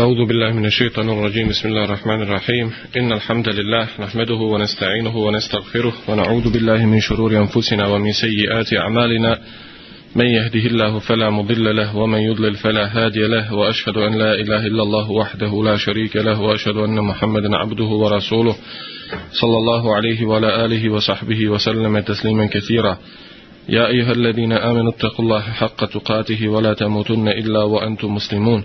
أعوذ بالله من الشيطان الرجيم بسم الله الرحمن الرحيم إن الحمد لله نحمده ونستعينه ونستغفره ونعوذ بالله من شرور أنفسنا ومن سيئات أعمالنا من يهده الله فلا مضل له ومن يضلل فلا هادي له وأشهد أن لا إله إلا الله وحده لا شريك له وأشهد أن محمدا عبده ورسوله صلى الله عليه وعلى آله وصحبه وسلم تسليما كثيرا يا أيها الذين آمنوا اتقوا الله حق تقاته ولا تموتن إلا وأنتم مسلمون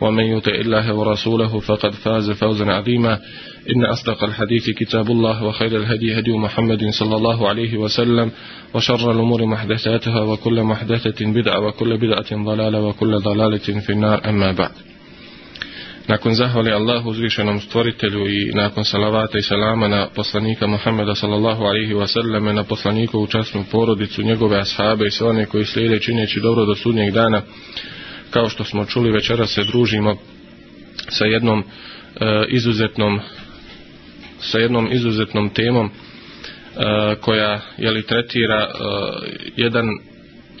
ومن يطع الله ورسوله فقد فاز فوزا عظيما إن أصدق الحديث كتاب الله وخير الهدي هدي محمد صلى الله عليه وسلم وشر الأمور محدثاتها وكل محدثة بدعة وكل بدعة ضلالة وكل ضلالة في النار أما بعد Nakon zahvali Allahu uzvišenom stvoritelju i nakon salavata i salama na poslanika Muhammeda sallallahu alaihi wasallam na poslanikovu časnu porodicu, njegove ashabe i sve one koji slijede čineći dobro do sudnjeg dana, kao što smo čuli večera se družimo sa jednom e, izuzetnom sa jednom izuzetnom temom e, koja je li tretira e, jedan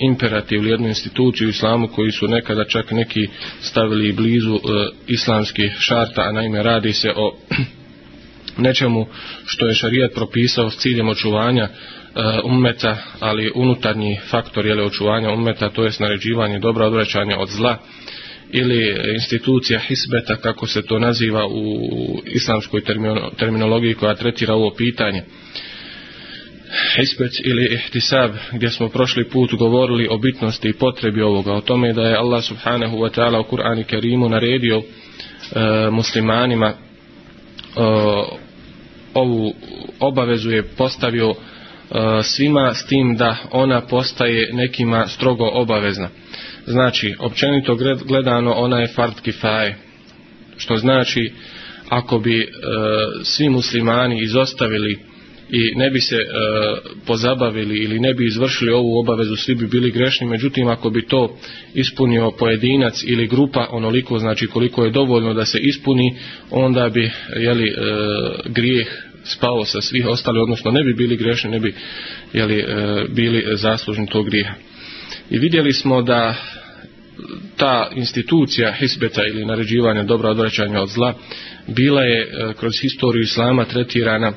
imperativ ili jednu instituciju islamu koji su nekada čak neki stavili blizu e, islamskih šarta a naime radi se o nečemu što je šarijat propisao s ciljem očuvanja e, ummeta, ali unutarnji faktor je očuvanja ummeta, to je naređivanje dobra odvraćanja od zla ili institucija hisbeta, kako se to naziva u islamskoj terminologiji koja tretira ovo pitanje. Hisbet ili ihtisab, gdje smo prošli put govorili o bitnosti i potrebi ovoga, o tome da je Allah subhanahu wa ta'ala u Kur'ani Kerimu naredio e, muslimanima e, ovu obavezu je postavio uh, svima s tim da ona postaje nekima strogo obavezna. Znači, općenito gledano ona je fard kifaje, što znači ako bi e, svi muslimani izostavili i ne bi se e, pozabavili ili ne bi izvršili ovu obavezu, svi bi bili grešni, međutim ako bi to ispunio pojedinac ili grupa, onoliko znači koliko je dovoljno da se ispuni, onda bi jeli, e, grijeh spao sa svih ostali, odnosno ne bi bili grešni, ne bi jeli, e, bili zaslužni tog grija. I vidjeli smo da ta institucija hisbeta ili naređivanja dobra odvraćanja od zla bila je e, kroz historiju islama tretirana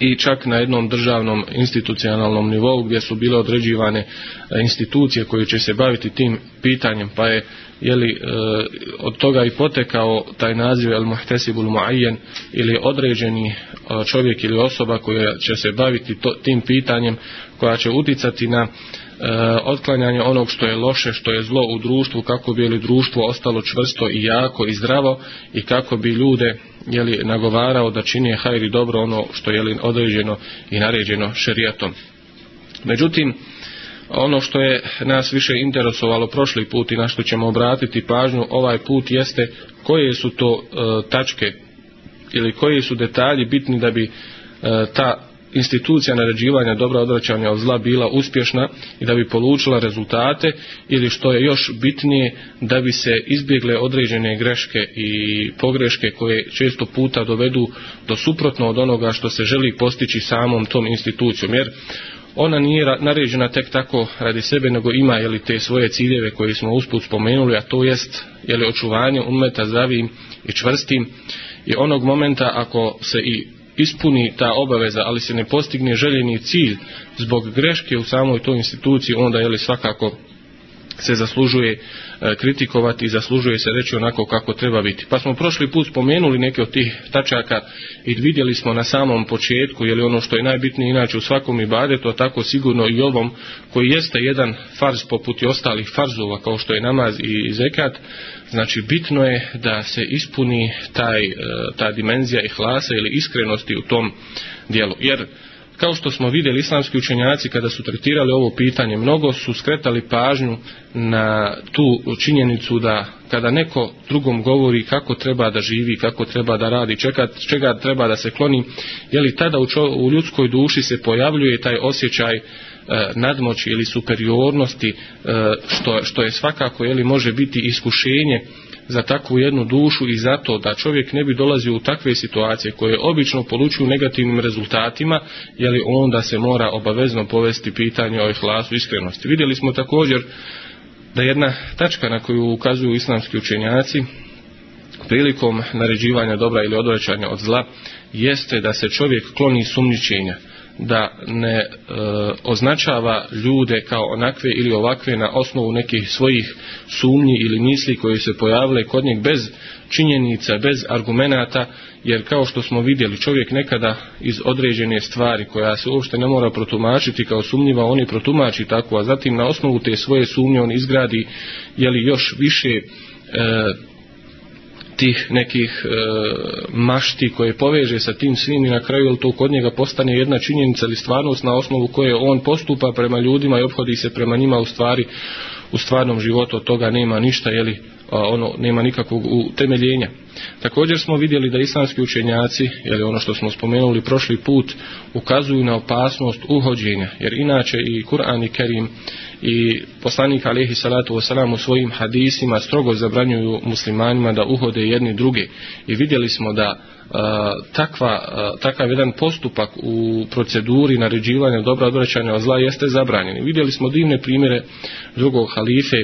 i čak na jednom državnom institucionalnom nivou gdje su bile određivane e, institucije koje će se baviti tim pitanjem pa je jeli, e, od toga i potekao taj naziv El Muhtesibul Muayyen ili određeni e, čovjek ili osoba koja će se baviti to, tim pitanjem koja će uticati na uh, e, otklanjanje onog što je loše, što je zlo u društvu, kako bi li društvo ostalo čvrsto i jako i zdravo i kako bi ljude jeli, nagovarao da čini hajr i dobro ono što je određeno i naređeno šerijatom. Međutim, ono što je nas više interesovalo prošli put i na što ćemo obratiti pažnju ovaj put jeste koje su to e, tačke ili koji su detalji bitni da bi e, ta institucija naređivanja dobra odvraćanja od zla bila uspješna i da bi polučila rezultate ili što je još bitnije da bi se izbjegle određene greške i pogreške koje često puta dovedu do suprotno od onoga što se želi postići samom tom institucijom jer ona nije naređena tek tako radi sebe nego ima je li te svoje ciljeve koje smo usput spomenuli a to jest je li očuvanje umeta zdravim i čvrstim i onog momenta ako se i ispuni ta obaveza, ali se ne postigne željeni cilj zbog greške u samoj toj instituciji, onda je li svakako se zaslužuje e, kritikovati i zaslužuje se reći onako kako treba biti. Pa smo prošli put spomenuli neke od tih tačaka i vidjeli smo na samom početku, jer ono što je najbitnije inače u svakom ibadetu, a tako sigurno i ovom, koji jeste jedan farz poput i ostalih farzova kao što je namaz i zekat, znači bitno je da se ispuni taj, e, ta dimenzija ihlasa ili iskrenosti u tom dijelu. Jer Kao što smo vidjeli, islamski učenjaci kada su tretirali ovo pitanje, mnogo su skretali pažnju na tu činjenicu da kada neko drugom govori kako treba da živi, kako treba da radi, čega, čega treba da se kloni, je li tada u, čo, u ljudskoj duši se pojavljuje taj osjećaj e, nadmoći ili superiornosti, e, što, što je svakako, je li može biti iskušenje, za takvu jednu dušu i zato da čovjek ne bi dolazio u takve situacije koje obično polučuju negativnim rezultatima, je li onda se mora obavezno povesti pitanje o ihlasu iskrenosti. Vidjeli smo također da jedna tačka na koju ukazuju islamski učenjaci prilikom naređivanja dobra ili odvraćanja od zla jeste da se čovjek kloni sumničenja da ne e, označava ljude kao onakve ili ovakve na osnovu nekih svojih sumnji ili misli koje se pojavile kod njeg bez činjenica, bez argumenata, jer kao što smo vidjeli, čovjek nekada iz određene stvari koja se uopšte ne mora protumačiti kao sumnjiva, on je protumači tako, a zatim na osnovu te svoje sumnje on izgradi jeli, još više e, tih nekih e, mašti koje poveže sa tim svim i na kraju to kod njega postane jedna činjenica ili stvarnost na osnovu koje on postupa prema ljudima i obhodi se prema njima u stvari u stvarnom životu od toga nema ništa jeli a, ono nema nikakvog utemeljenja također smo vidjeli da islamski učenjaci jeli ono što smo spomenuli prošli put ukazuju na opasnost uhođenja jer inače i Kur'an i Kerim i poslanik alihi salatu wasalam u svojim hadisima strogo zabranjuju muslimanima da uhode jedni druge i vidjeli smo da e, takva, e, takav jedan postupak u proceduri naređivanja dobra odvraćanja od zla jeste zabranjen i vidjeli smo divne primjere drugog halife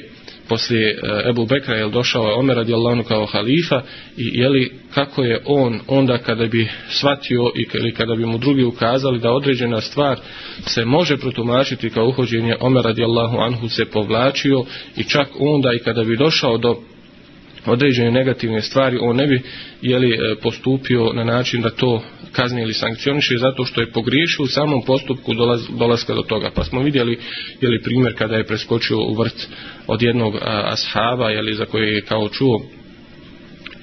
poslije e, Ebu Bekra je došao Omer radi Allahu kao halifa i je li kako je on onda kada bi shvatio ili kada bi mu drugi ukazali da određena stvar se može protumačiti kao uhođenje Omer radi Allahu anhu se povlačio i čak onda i kada bi došao do određene negativne stvari, on ne bi jeli, e, postupio na način da to kazni ili sankcioniše zato što je pogriješio u samom postupku dolaz, dolazka do toga. Pa smo vidjeli jeli, primjer kada je preskočio u vrt od jednog a, ashaba jeli, za koje je kao čuo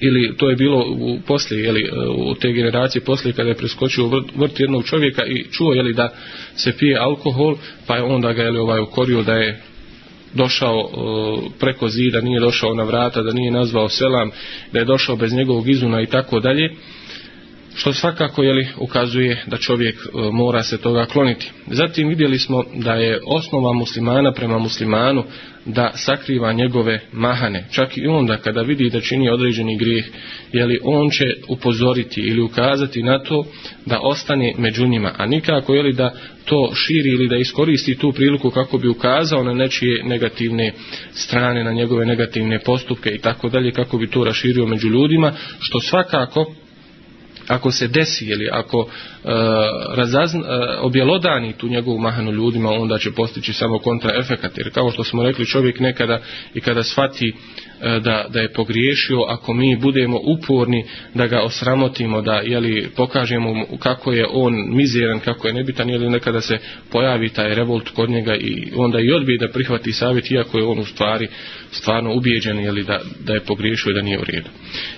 ili to je bilo u poslije jeli, e, u te generacije poslije kada je preskočio vrt, vrt jednog čovjeka i čuo jeli, da se pije alkohol pa je onda ga jeli, ovaj, ukorio da je došao e, preko zida, nije došao na vrata, da nije nazvao selam, da je došao bez njegovog izuna i tako dalje što svakako jeli, ukazuje da čovjek e, mora se toga kloniti. Zatim vidjeli smo da je osnova muslimana prema muslimanu da sakriva njegove mahane. Čak i onda kada vidi da čini određeni grijeh, jeli, on će upozoriti ili ukazati na to da ostane među njima, a nikako jeli, da to širi ili da iskoristi tu priliku kako bi ukazao na nečije negativne strane, na njegove negativne postupke i tako dalje, kako bi to raširio među ljudima, što svakako ako se desi ili ako e, razazna, e, objelodani tu njegovu mahanu ljudima onda će postići samo kontraefekat jer kao što smo rekli čovjek nekada i kada shvati E, da, da je pogriješio ako mi budemo uporni da ga osramotimo da jeli pokažemo kako je on mizeran kako je nebitan ili nekada se pojavi taj revolt kod njega i onda i odbije da prihvati savjet iako je on u stvari stvarno ubijeđen jeli, da, da je pogriješio da nije u redu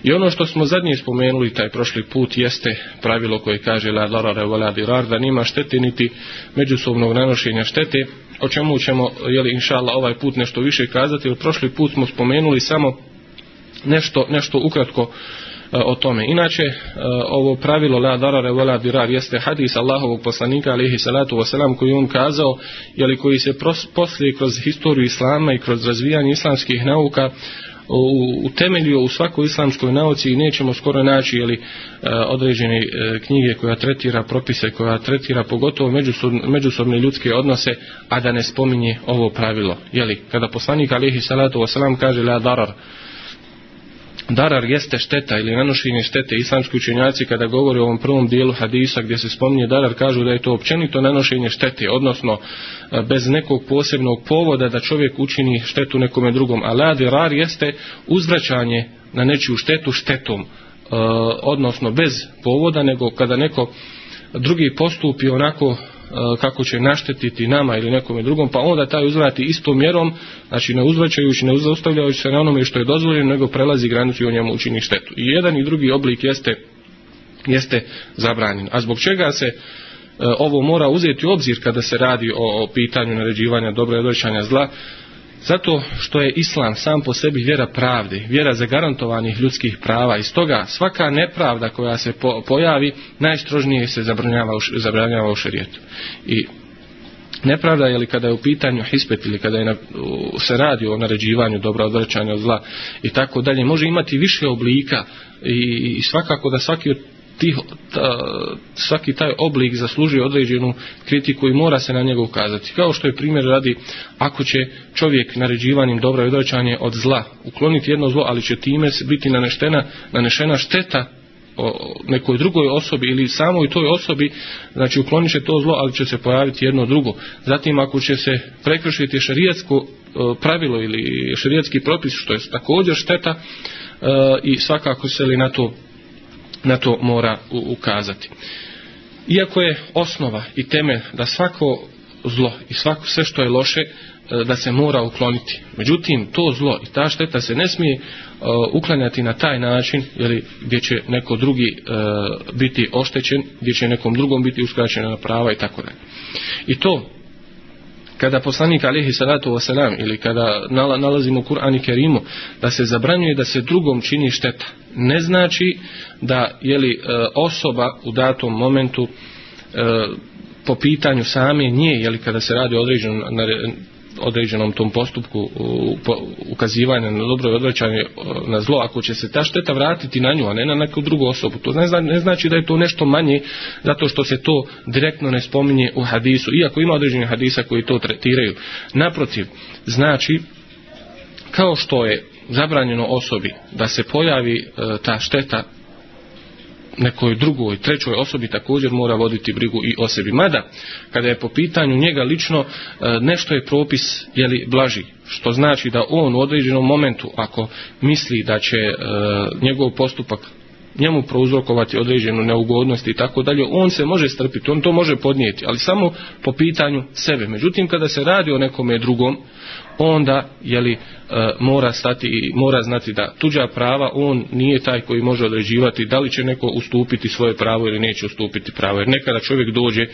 i ono što smo zadnje spomenuli taj prošli put jeste pravilo koje kaže la la la la da nima štete niti međusobnog nanošenja štete o čemu ćemo jeli inšala ovaj put nešto više kazati jer prošli put smo spomenuli sa samo nešto, nešto ukratko e, o tome. Inače, e, ovo pravilo la darare vola dirar jeste hadis Allahovog poslanika, alihi salatu wasalam, koji on kazao, jeli koji se poslije kroz historiju Islama i kroz razvijanje islamskih nauka uh, utemeljio u svakoj islamskoj nauci i nećemo skoro naći jeli, e, određene e, knjige koja tretira propise, koja tretira pogotovo međusobne, međusobne ljudske odnose, a da ne spominje ovo pravilo. Jeli, kada poslanik alihi salatu wasalam kaže la darar, darar jeste šteta ili nanošenje štete, islamski učenjaci kada govore o ovom prvom dijelu hadisa gdje se spominje darar, kažu da je to općenito nanošenje štete, odnosno e, bez nekog posebnog povoda da čovjek učini štetu nekome drugom. A la darar jeste uzvraćanje na nečiju štetu štetom, e, odnosno bez povoda, nego kada neko drugi postupi onako E, kako će naštetiti nama ili nekom drugom, pa onda taj uzvrati istom mjerom, znači ne uzvraćajući, ne uzastavljajući se na onome što je dozvoljeno, nego prelazi granicu i on njemu učini štetu. I jedan i drugi oblik jeste, jeste zabranjen. A zbog čega se e, ovo mora uzeti u obzir kada se radi o, o pitanju naređivanja dobro i zla, Zato što je islam sam po sebi vjera pravde, vjera zagarantovanih ljudskih prava i stoga svaka nepravda koja se po, pojavi najstrožnije se zabranjava u, zabranjava u šerijetu. I nepravda je li kada je u pitanju hispet ili kada je na, u, se radi o naređivanju dobra odvraćanja od zla i tako dalje, može imati više oblika i, i svakako da svaki od tih, ta, svaki taj oblik zaslužuje određenu kritiku i mora se na njega ukazati. Kao što je primjer radi, ako će čovjek naređivanjem dobra i odrećanje od zla ukloniti jedno zlo, ali će time biti naneštena, nanešena šteta o nekoj drugoj osobi ili samoj toj osobi, znači ukloniće to zlo, ali će se pojaviti jedno drugo. Zatim, ako će se prekršiti šarijetsko e, pravilo ili šarijetski propis, što je također šteta, e, i svakako se li na to na to mora u, ukazati. Iako je osnova i temelj da svako zlo i svako sve što je loše e, da se mora ukloniti. Međutim, to zlo i ta šteta se ne smije uh, uklanjati na taj način ili gdje će neko drugi uh, biti oštećen, gdje će nekom drugom biti uskraćena prava i tako dalje. I to kada poslanik alihi salatu wasalam ili kada nalazimo Kur'an i Kerimu da se zabranjuje da se drugom čini šteta ne znači da je li e, osoba u datom momentu e, po pitanju same nje je li kada se radi o određenom određenom tom postupku ukazivanja na dobro i odvraćanje e, na zlo, ako će se ta šteta vratiti na nju, a ne na neku drugu osobu. To ne, zna, ne znači da je to nešto manje zato što se to direktno ne spominje u hadisu, iako ima određene hadisa koji to tretiraju. Naprotiv, znači, kao što je zabranjeno osobi da se pojavi e, ta šteta nekoj drugoj, trećoj osobi također mora voditi brigu i o sebi. Mada, kada je po pitanju njega lično, e, nešto je propis jeli, blaži. Što znači da on u određenom momentu, ako misli da će e, njegov postupak njemu prouzrokovati određenu neugodnost i tako dalje, on se može strpiti, on to može podnijeti, ali samo po pitanju sebe. Međutim, kada se radi o nekome drugom, onda jeli, e, mora stati i mora znati da tuđa prava on nije taj koji može određivati da li će neko ustupiti svoje pravo ili neće ustupiti pravo. Jer nekada čovjek dođe e,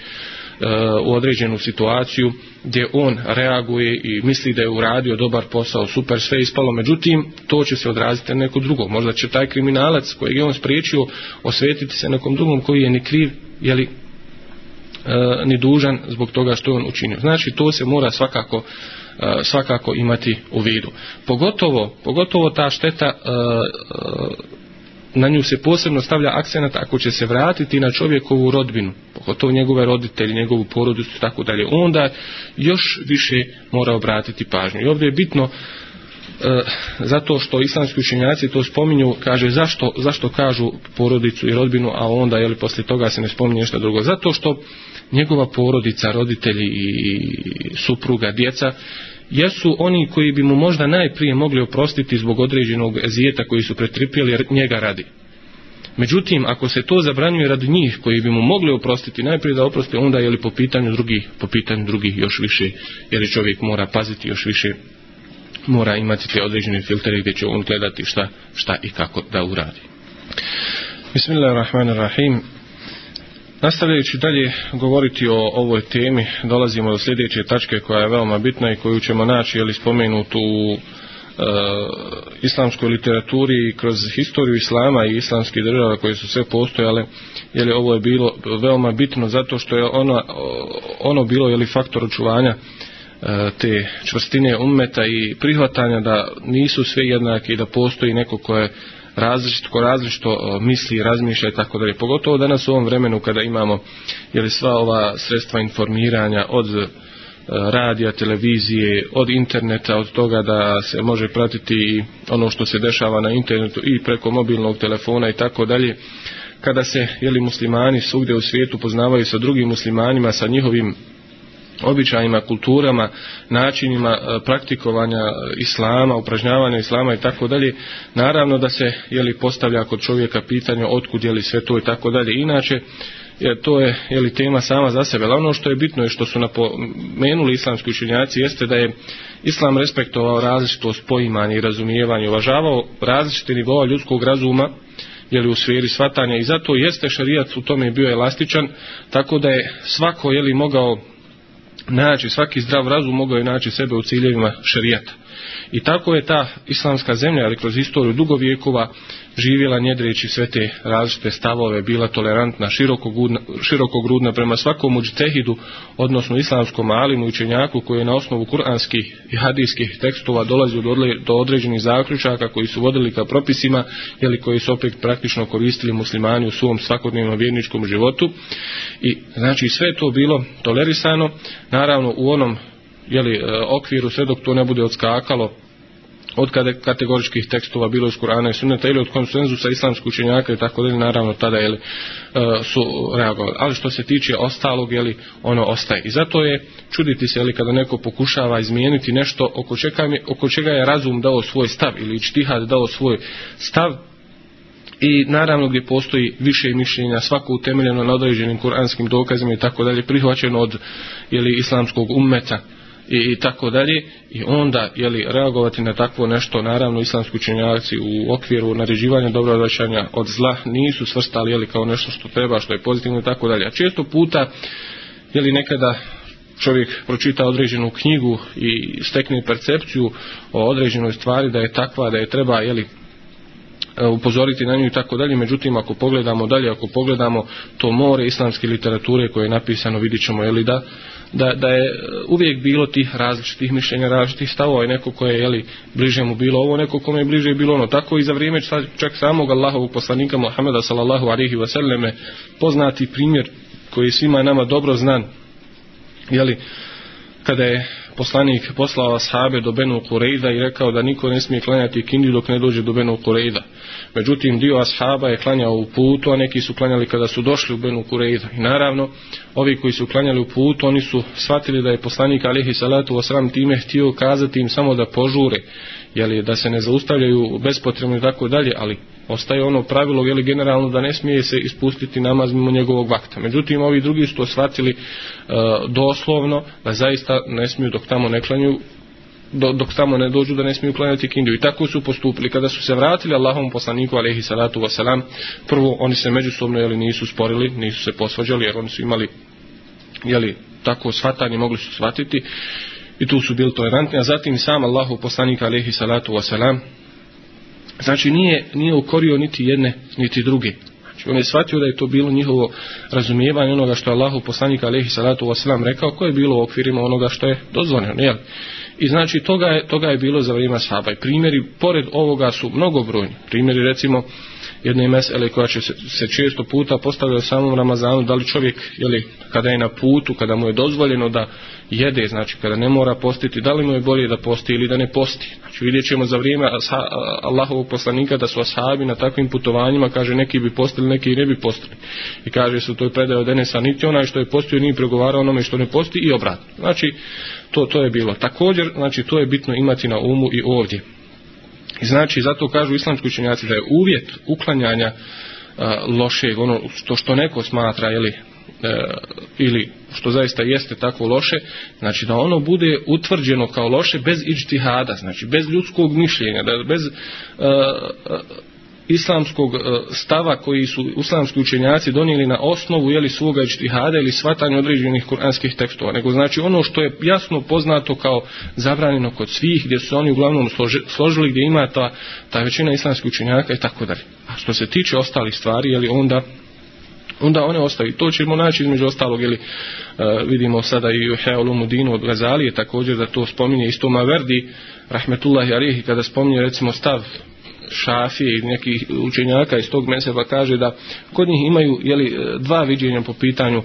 u određenu situaciju gdje on reaguje i misli da je uradio dobar posao, super, sve ispalo. Međutim, to će se odraziti na neko drugo. Možda će taj kriminalac kojeg je on spriječio osvetiti se nekom drugom koji je ni kriv, jeli, e, ni dužan zbog toga što je on učinio. Znači, to se mora svakako svakako imati u vidu. Pogotovo, pogotovo ta šteta na nju se posebno stavlja akcenat ako će se vratiti na čovjekovu rodbinu, pogotovo njegove roditelje, njegovu porodicu i tako dalje, onda još više mora obratiti pažnju. I ovdje je bitno e, zato što islamski učenjaci to spominju, kaže zašto, zašto kažu porodicu i rodbinu, a onda jeli, poslije toga se ne spominje ništa drugo. Zato što e, njegova porodica, roditelji i supruga, djeca, jesu oni koji bi mu možda najprije mogli oprostiti zbog određenog ezijeta koji su pretripili jer njega radi. Međutim, ako se to zabranjuje radi njih koji bi mu mogli oprostiti, najprije da oproste onda je li po pitanju drugih, po pitanju drugih još više, jer čovjek mora paziti još više, mora imati te određene filtere gdje će on gledati šta, šta i kako da uradi. Bismillahirrahmanirrahim. Nastavljajući dalje govoriti o ovoj temi, dolazimo do sljedeće tačke koja je veoma bitna i koju ćemo naći ili spomenuti u e, islamskoj literaturi i kroz historiju islama i islamskih država koje su sve postojale, jer ovo je bilo veoma bitno zato što je ono, ono bilo ili faktor očuvanja e, te čvrstine umeta i prihvatanja da nisu sve jednaki i da postoji neko koje je različito, ko različito e, misli, razmišlja i tako dalje. Pogotovo danas u ovom vremenu kada imamo jeli, sva ova sredstva informiranja od e, radija, televizije, od interneta, od toga da se može pratiti ono što se dešava na internetu i preko mobilnog telefona i tako dalje. Kada se jeli, muslimani svugde u svijetu poznavaju sa drugim muslimanima, sa njihovim običajima, kulturama, načinima e, praktikovanja e, islama, upražnjavanja islama i tako dalje, naravno da se je li postavlja kod čovjeka pitanje otkud je li sve to i tako dalje. Inače, je, to je, je li tema sama za sebe. Ono što je bitno i što su napomenuli islamski učenjaci jeste da je islam respektovao različitost poimanja i razumijevanja, uvažavao različite nivova ljudskog razuma, je li u sferi svatanja i zato jeste šerijat u tome bio elastičan tako da je svako je li mogao naći, svaki zdrav razum mogao je naći sebe u ciljevima šarijata. I tako je ta islamska zemlja, ali kroz istoriju dugovijekova, vijekova, živjela njedreći sve te različite stavove, bila tolerantna, širokogrudna prema svakom uđtehidu, odnosno islamskom alimu i učenjaku koji je na osnovu kuranskih i hadijskih tekstova dolazio do određenih zaključaka koji su vodili ka propisima ili koji su opet praktično koristili muslimani u svom svakodnevnom vjerničkom životu. I znači sve to bilo tolerisano, naravno u onom jeli, e, okviru sve dok to ne bude odskakalo od kada kategoričkih tekstova bilo iz Kur'ana i Sunneta ili od konsenzusa islamskih učenjaka i tako dalje, naravno tada jeli, e, su reagovali. Ali što se tiče ostalog, jeli, ono ostaje. I zato je čuditi se jeli, kada neko pokušava izmijeniti nešto oko čega, je, oko čega je razum dao svoj stav ili čtihad dao svoj stav i naravno gdje postoji više mišljenja svako utemeljeno na određenim kuranskim dokazima i tako dalje prihvaćeno od jeli, islamskog ummeta i, i tako dalje i onda jeli, reagovati na takvo nešto naravno islamski učinjaci u okviru naređivanja dobro odvraćanja od zla nisu svrstali jeli, kao nešto što treba što je pozitivno i tako dalje a često puta jeli, nekada čovjek pročita određenu knjigu i stekne percepciju o određenoj stvari da je takva da je treba jeli, E, upozoriti na nju i tako dalje. Međutim, ako pogledamo dalje, ako pogledamo to more islamske literature koje je napisano, vidit ćemo jeli, da, da, da je e, uvijek bilo tih različitih mišljenja, različitih stavova i neko koje je jeli, bliže mu bilo ovo, neko kome je bliže bilo ono. Tako i za vrijeme čak samog Allahovog poslanika Muhammeda sallallahu alihi vaseljeme poznati primjer koji je svima nama dobro znan. Jeli, kada je poslanik poslao ashabe do Benu Kurejda i rekao da niko ne smije klanjati kindi dok ne dođe do Benu Kurejda. Međutim, dio ashaba je klanjao u putu, a neki su klanjali kada su došli u Benu Kurejda. I naravno, ovi koji su klanjali u putu, oni su shvatili da je poslanik alihi salatu osram time htio kazati im samo da požure, jeli, da se ne zaustavljaju bespotrebno i tako dalje, ali ostaje ono pravilo ili generalno da ne smije se ispustiti namaz mimo njegovog vakta. Međutim, ovi drugi su to shvatili e, doslovno da zaista ne smiju dok tamo ne klanju Do, dok samo ne dođu da ne smiju klanjati kindu i tako su postupili kada su se vratili Allahom poslaniku alejhi salatu vesselam prvo oni se međusobno jeli nisu sporili nisu se posvađali jer oni su imali jeli tako svatanje mogli su shvatiti i tu su bili tolerantni a zatim sam Allahu poslanik alejhi salatu vesselam Znači nije, nije ukorio niti jedne, niti druge. Znači on je shvatio da je to bilo njihovo razumijevanje onoga što je Allahu poslanik alaihi salatu wasalam rekao, koje je bilo u okvirima onoga što je dozvoljeno. Nije? I znači toga je, toga je bilo za vrima sahaba. I primjeri pored ovoga su mnogobrojni. Primjeri recimo uh, jedne mesele koja će se, se često puta postavljati u samom Ramazanu, da li čovjek, jeli, kada je na putu, kada mu je dozvoljeno da jede, znači kada ne mora postiti, da li mu je bolje da posti ili da ne posti. Znači vidjet ćemo za vrijeme Allahovog poslanika da su ashabi na takvim putovanjima, kaže neki bi postili, neki ne bi postili. I kaže se u toj predaju Denesa, niti onaj što je postio nije pregovarao onome što ne posti i obratno. Znači to, to je bilo. Također, znači to je bitno imati na umu i ovdje. I znači, zato kažu islamski učenjaci da je uvjet uklanjanja e, lošeg, ono što, što neko smatra ili, e, ili što zaista jeste tako loše, znači da ono bude utvrđeno kao loše bez ičtihada, znači bez ljudskog mišljenja, da bez uh, islamskog e, stava koji su islamski učenjaci donijeli na osnovu jeli svoga ištihada ili svatanja određenih kuranskih tekstova, nego znači ono što je jasno poznato kao zabranjeno kod svih, gdje su oni uglavnom složili gdje ima ta, ta većina islamskih učenjaka i tako dalje. A što se tiče ostalih stvari, jeli onda onda one ostavi. To ćemo naći između ostalog, ili e, vidimo sada i Heolumu Dinu od Gazalije, također da to spominje isto Maverdi, Rahmetullahi Arihi, kada spominje recimo stav šafije i nekih učenjaka iz tog meseba kaže da kod njih imaju jeli, e, dva viđenja po pitanju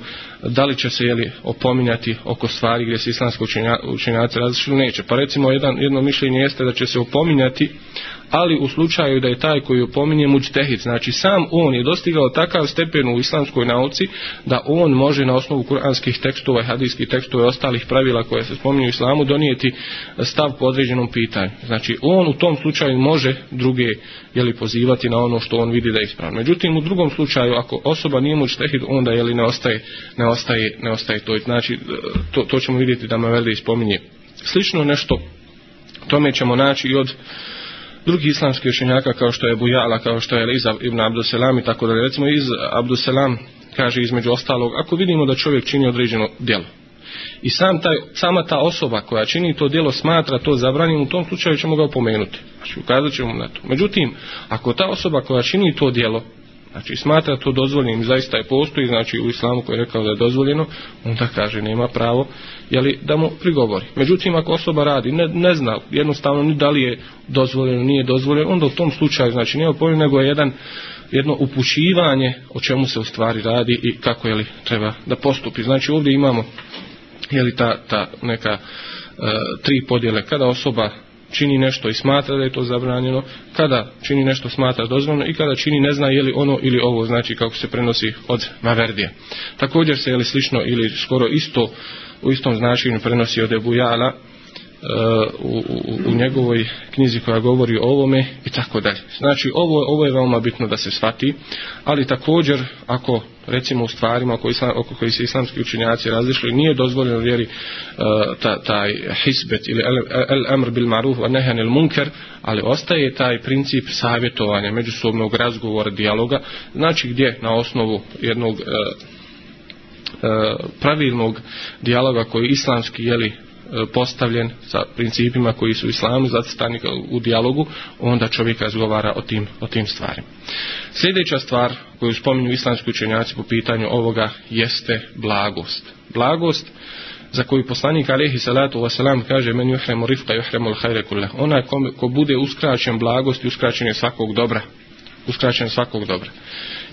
da li će se jeli, opominjati oko stvari gdje se islamski učenja, učenjaci različili neće. Pa recimo jedan, jedno mišljenje jeste da će se opominjati uh, ali u slučaju da je taj koji opominje muđtehid, znači sam on je dostigao takav stepen u islamskoj nauci da on može na osnovu kuranskih tekstova i hadijskih tekstova i ostalih pravila koje se spominju u islamu donijeti stav po određenom pitanju. Znači on u tom slučaju može druge jeli, pozivati na ono što on vidi da je ispravno. Međutim, u drugom slučaju, ako osoba nije muđtehid, onda jeli, ne, ostaje, ne, ostaje, ne ostaje to. Znači, to, to ćemo vidjeti da me veli spominje. Slično nešto tome ćemo naći i od drugih islamskih učenjaka kao što je Bujala, kao što je Liza ibn Abduselam i tako dalje. Recimo iz Abduselam kaže između ostalog, ako vidimo da čovjek čini određeno djelo, i sam taj, sama ta osoba koja čini to djelo smatra to zabranjen, u tom slučaju ćemo ga opomenuti. Znači, ukazat ćemo na to. Međutim, ako ta osoba koja čini to djelo, znači smatra to dozvoljenim, zaista je postoji, znači u islamu koji je rekao da je dozvoljeno, onda kaže nema pravo jeli, da mu prigovori. Međutim, ako osoba radi, ne, ne zna jednostavno ni da li je dozvoljeno, nije dozvoljeno, onda u tom slučaju, znači nije opoljeno, nego je jedan, jedno upućivanje o čemu se u stvari radi i kako jeli, treba da postupi. Znači ovdje imamo jeli, ta, ta neka e, tri podjele. Kada osoba čini nešto i smatra da je to zabranjeno, kada čini nešto smatra dozvoljeno i kada čini ne zna je li ono ili ovo, znači kako se prenosi od Maverdija. Također se je li slično ili skoro isto u istom značenju prenosi od Ebu Jala, u, u njegovoj knjizi koja govori o ovome i tako dalje. Znači ovo, ovo je veoma bitno da se shvati, ali također ako recimo u stvarima oko, islam, oko koji se islamski učinjaci razlišli, nije dozvoljeno vjeri uh, taj hisbet ili el, amr bil maruf a nehan il munker, ali ostaje taj princip savjetovanja, međusobnog razgovora, dijaloga, znači gdje na osnovu jednog uh, pravilnog dijaloga koji islamski jeli E, postavljen sa principima koji su islamu zacrtani u dijalogu, onda čovjek razgovara o tim, o tim stvarima. Sljedeća stvar koju spominju islamski učenjaci po pitanju ovoga jeste blagost. Blagost za koju poslanik alejhi salatu ve selam kaže men yuhrimu rifqa yuhrimu al-khayra kullah ona ko, ko bude uskraćen blagosti uskraćen je svakog dobra uskraćen svakog dobra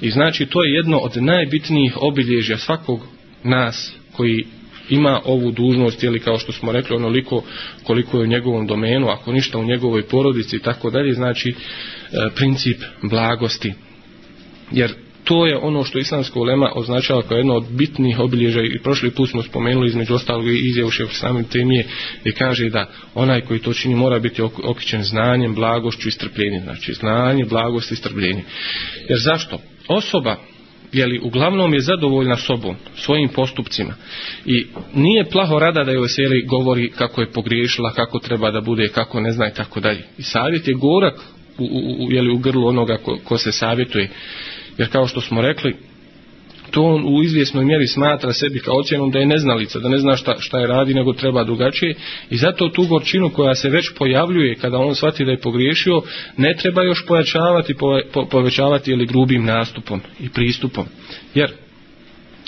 i znači to je jedno od najbitnijih obilježja svakog nas koji ima ovu dužnost ili kao što smo rekli onoliko koliko je u njegovom domenu ako ništa u njegovoj porodici i tako dalje znači e, princip blagosti jer to je ono što islamska ulema označava kao jedno od bitnih obilježa i prošli put smo spomenuli između ostalog i izjavu šef samim temije i kaže da onaj koji to čini mora biti okićen znanjem, blagošću i strpljenjem znači znanje, blagost i strpljenje jer zašto? Osoba jeli, uglavnom je zadovoljna sobom, svojim postupcima. I nije plaho rada da joj se jeli, govori kako je pogriješila, kako treba da bude, kako ne zna i tako dalje. I savjet je gorak u, u, u, jeli, u grlu onoga ko, ko se savjetuje. Jer kao što smo rekli, to on u izvjesnoj mjeri smatra sebi kao ocjenom da je neznalica, da ne zna šta, šta je radi, nego treba drugačije. I zato tu gorčinu koja se već pojavljuje kada on shvati da je pogriješio, ne treba još pojačavati, po, po, povećavati ili grubim nastupom i pristupom. Jer,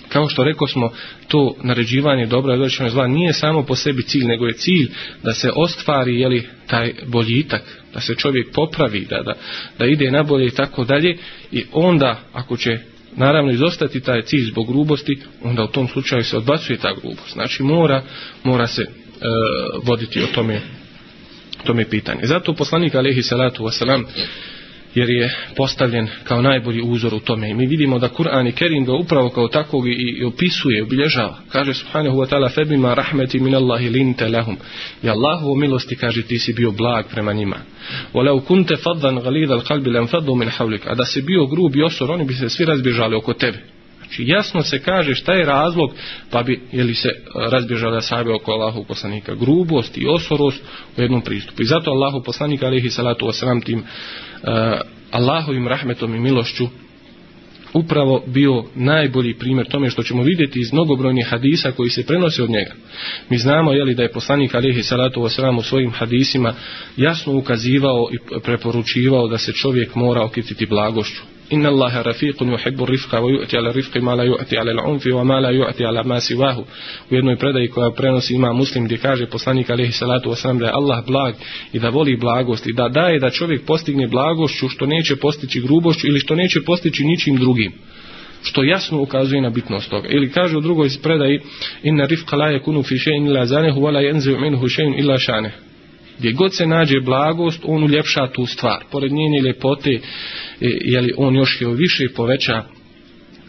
kao što rekao smo, to naređivanje dobra i odrećenog zla nije samo po sebi cilj, nego je cilj da se ostvari jeli, taj boljitak, da se čovjek popravi, da, da, da ide nabolje i tako dalje. I onda, ako će naravno izostati taj cilj zbog grubosti, onda u tom slučaju se odbacuje ta grubost. Znači mora, mora se e, voditi o tome, tome pitanje. Zato poslanik alaihi salatu wasalam, e, jer je postavljen kao najbolji uzor u tome. I mi vidimo da Kur'an i Kerim ga upravo kao takvog i, i opisuje, obilježava. Kaže subhanahu wa ta'ala febima rahmeti min Allahi linte lahum. I Allahu o milosti kaže ti si bio blag prema njima. O leu kunte faddan galidal kalbi len faddu min havlik. A da si bio grub i osor, oni bi se svi razbježali oko tebe. Znači jasno se kaže šta je razlog pa bi jeli se eh, razbježala sabe oko Allahu poslanika grubost i osorost u jednom pristupu. I zato Allahu poslanik alihi salatu wasalam tim uh, Allahovim rahmetom i milošću upravo bio najbolji primjer tome što ćemo vidjeti iz mnogobrojnih hadisa koji se prenose od njega. Mi znamo jeli, da je poslanik Alihi Salatu Osram u svojim hadisima jasno ukazivao i preporučivao da se čovjek mora okititi blagošću. إن الله رفيق يحب الرفق ويؤتي على الرفق ما لا يؤتي على العنف وما لا يؤتي على ما سواه u jednoj predaji koja prenosi ima muslim gdje kaže poslanik alaihi salatu wasalam da je Allah blag i da voli blagost i da daje da čovjek postigne blagošću što neće postići grubošću ili što neće postići ničim drugim što jasno ukazuje na bitnost toga. Ili kaže u drugoj predaji in na rifqa la yakunu fi shay'in illa zanahu wa la yanzu minhu shay'in illa shane. Gdje god se nađe blagost, on uljepša tu stvar. Pored njene lepote, je li on još je više poveća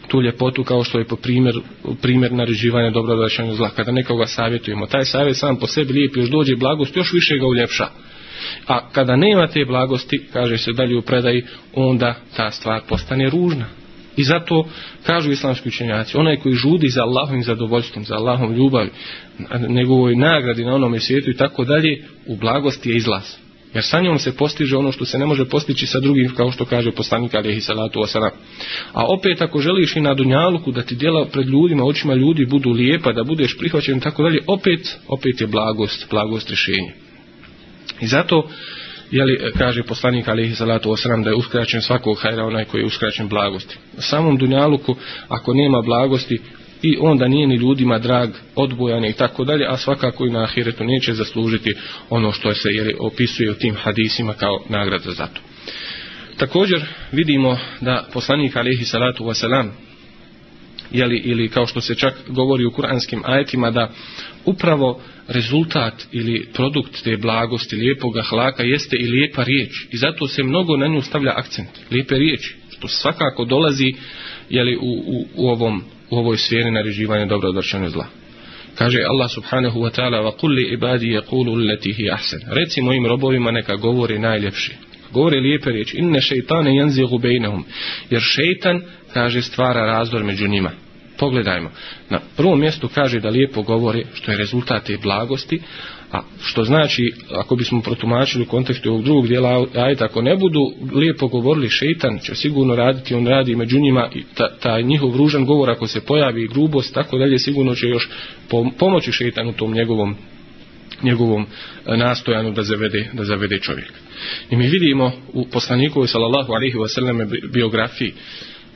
tu ljepotu kao što je po primjer, primjer naređivanja dobro odrećanja zla. Kada nekoga savjetujemo, taj savjet sam po sebi lijep još dođe blagost, još više ga uljepša. A kada nema te blagosti, kaže se dalje u predaji, onda ta stvar postane ružna. I zato kažu islamski učenjaci, onaj koji žudi za Allahom i zadovoljstvom, za Allahom ljubavi, njegovoj nagradi na onome svijetu i tako dalje, u blagosti je izlaz. Jer sa njom se postiže ono što se ne može postići sa drugim, kao što kaže poslanik Alihi Salatu Osana. A opet, ako želiš i na dunjaluku da ti djela pred ljudima, očima ljudi budu lijepa, da budeš prihvaćen i tako dalje, opet, opet je blagost, blagost rješenje. I zato, jeli, kaže poslanik Alihi Salatu Osana, da je uskraćen svakog hajra onaj koji je uskraćen blagosti. U samom dunjaluku, ako nema blagosti, i onda nije ni ljudima drag, odbojan i tako dalje, a svakako i na ahiretu neće zaslužiti ono što se jeli, opisuje u tim hadisima kao nagrada za to. Također vidimo da poslanik alihi salatu wasalam jeli, ili kao što se čak govori u kuranskim ajetima da upravo rezultat ili produkt te blagosti, lijepog ahlaka jeste i lijepa riječ i zato se mnogo na nju stavlja akcent, lijepe riječi To svakako dolazi jeli, u, u, u, ovom, u ovoj sferi nariživanja dobro odvršenja zla. Kaže Allah subhanahu wa ta'ala wa kulli ibadi je kulu letihi ahsen. Reci mojim robovima neka govori najljepši. Govori lijepe riječ. Inne šeitane jenzi gubejnehum. Jer šeitan, kaže, stvara razdor među njima. Pogledajmo. Na prvom mjestu kaže da lijepo govori što je rezultat te blagosti, A što znači, ako bismo protumačili u kontekstu ovog drugog dijela ajta, ako ne budu lijepo govorili, šeitan će sigurno raditi, on radi među njima, i ta, ta njihov ružan govor ako se pojavi i grubost, tako dalje, sigurno će još pomoći šeitanu tom njegovom, njegovom e, nastojanu da zavede, da zavede čovjek. I mi vidimo u poslanikovi sallallahu alaihi wa sallam biografiji,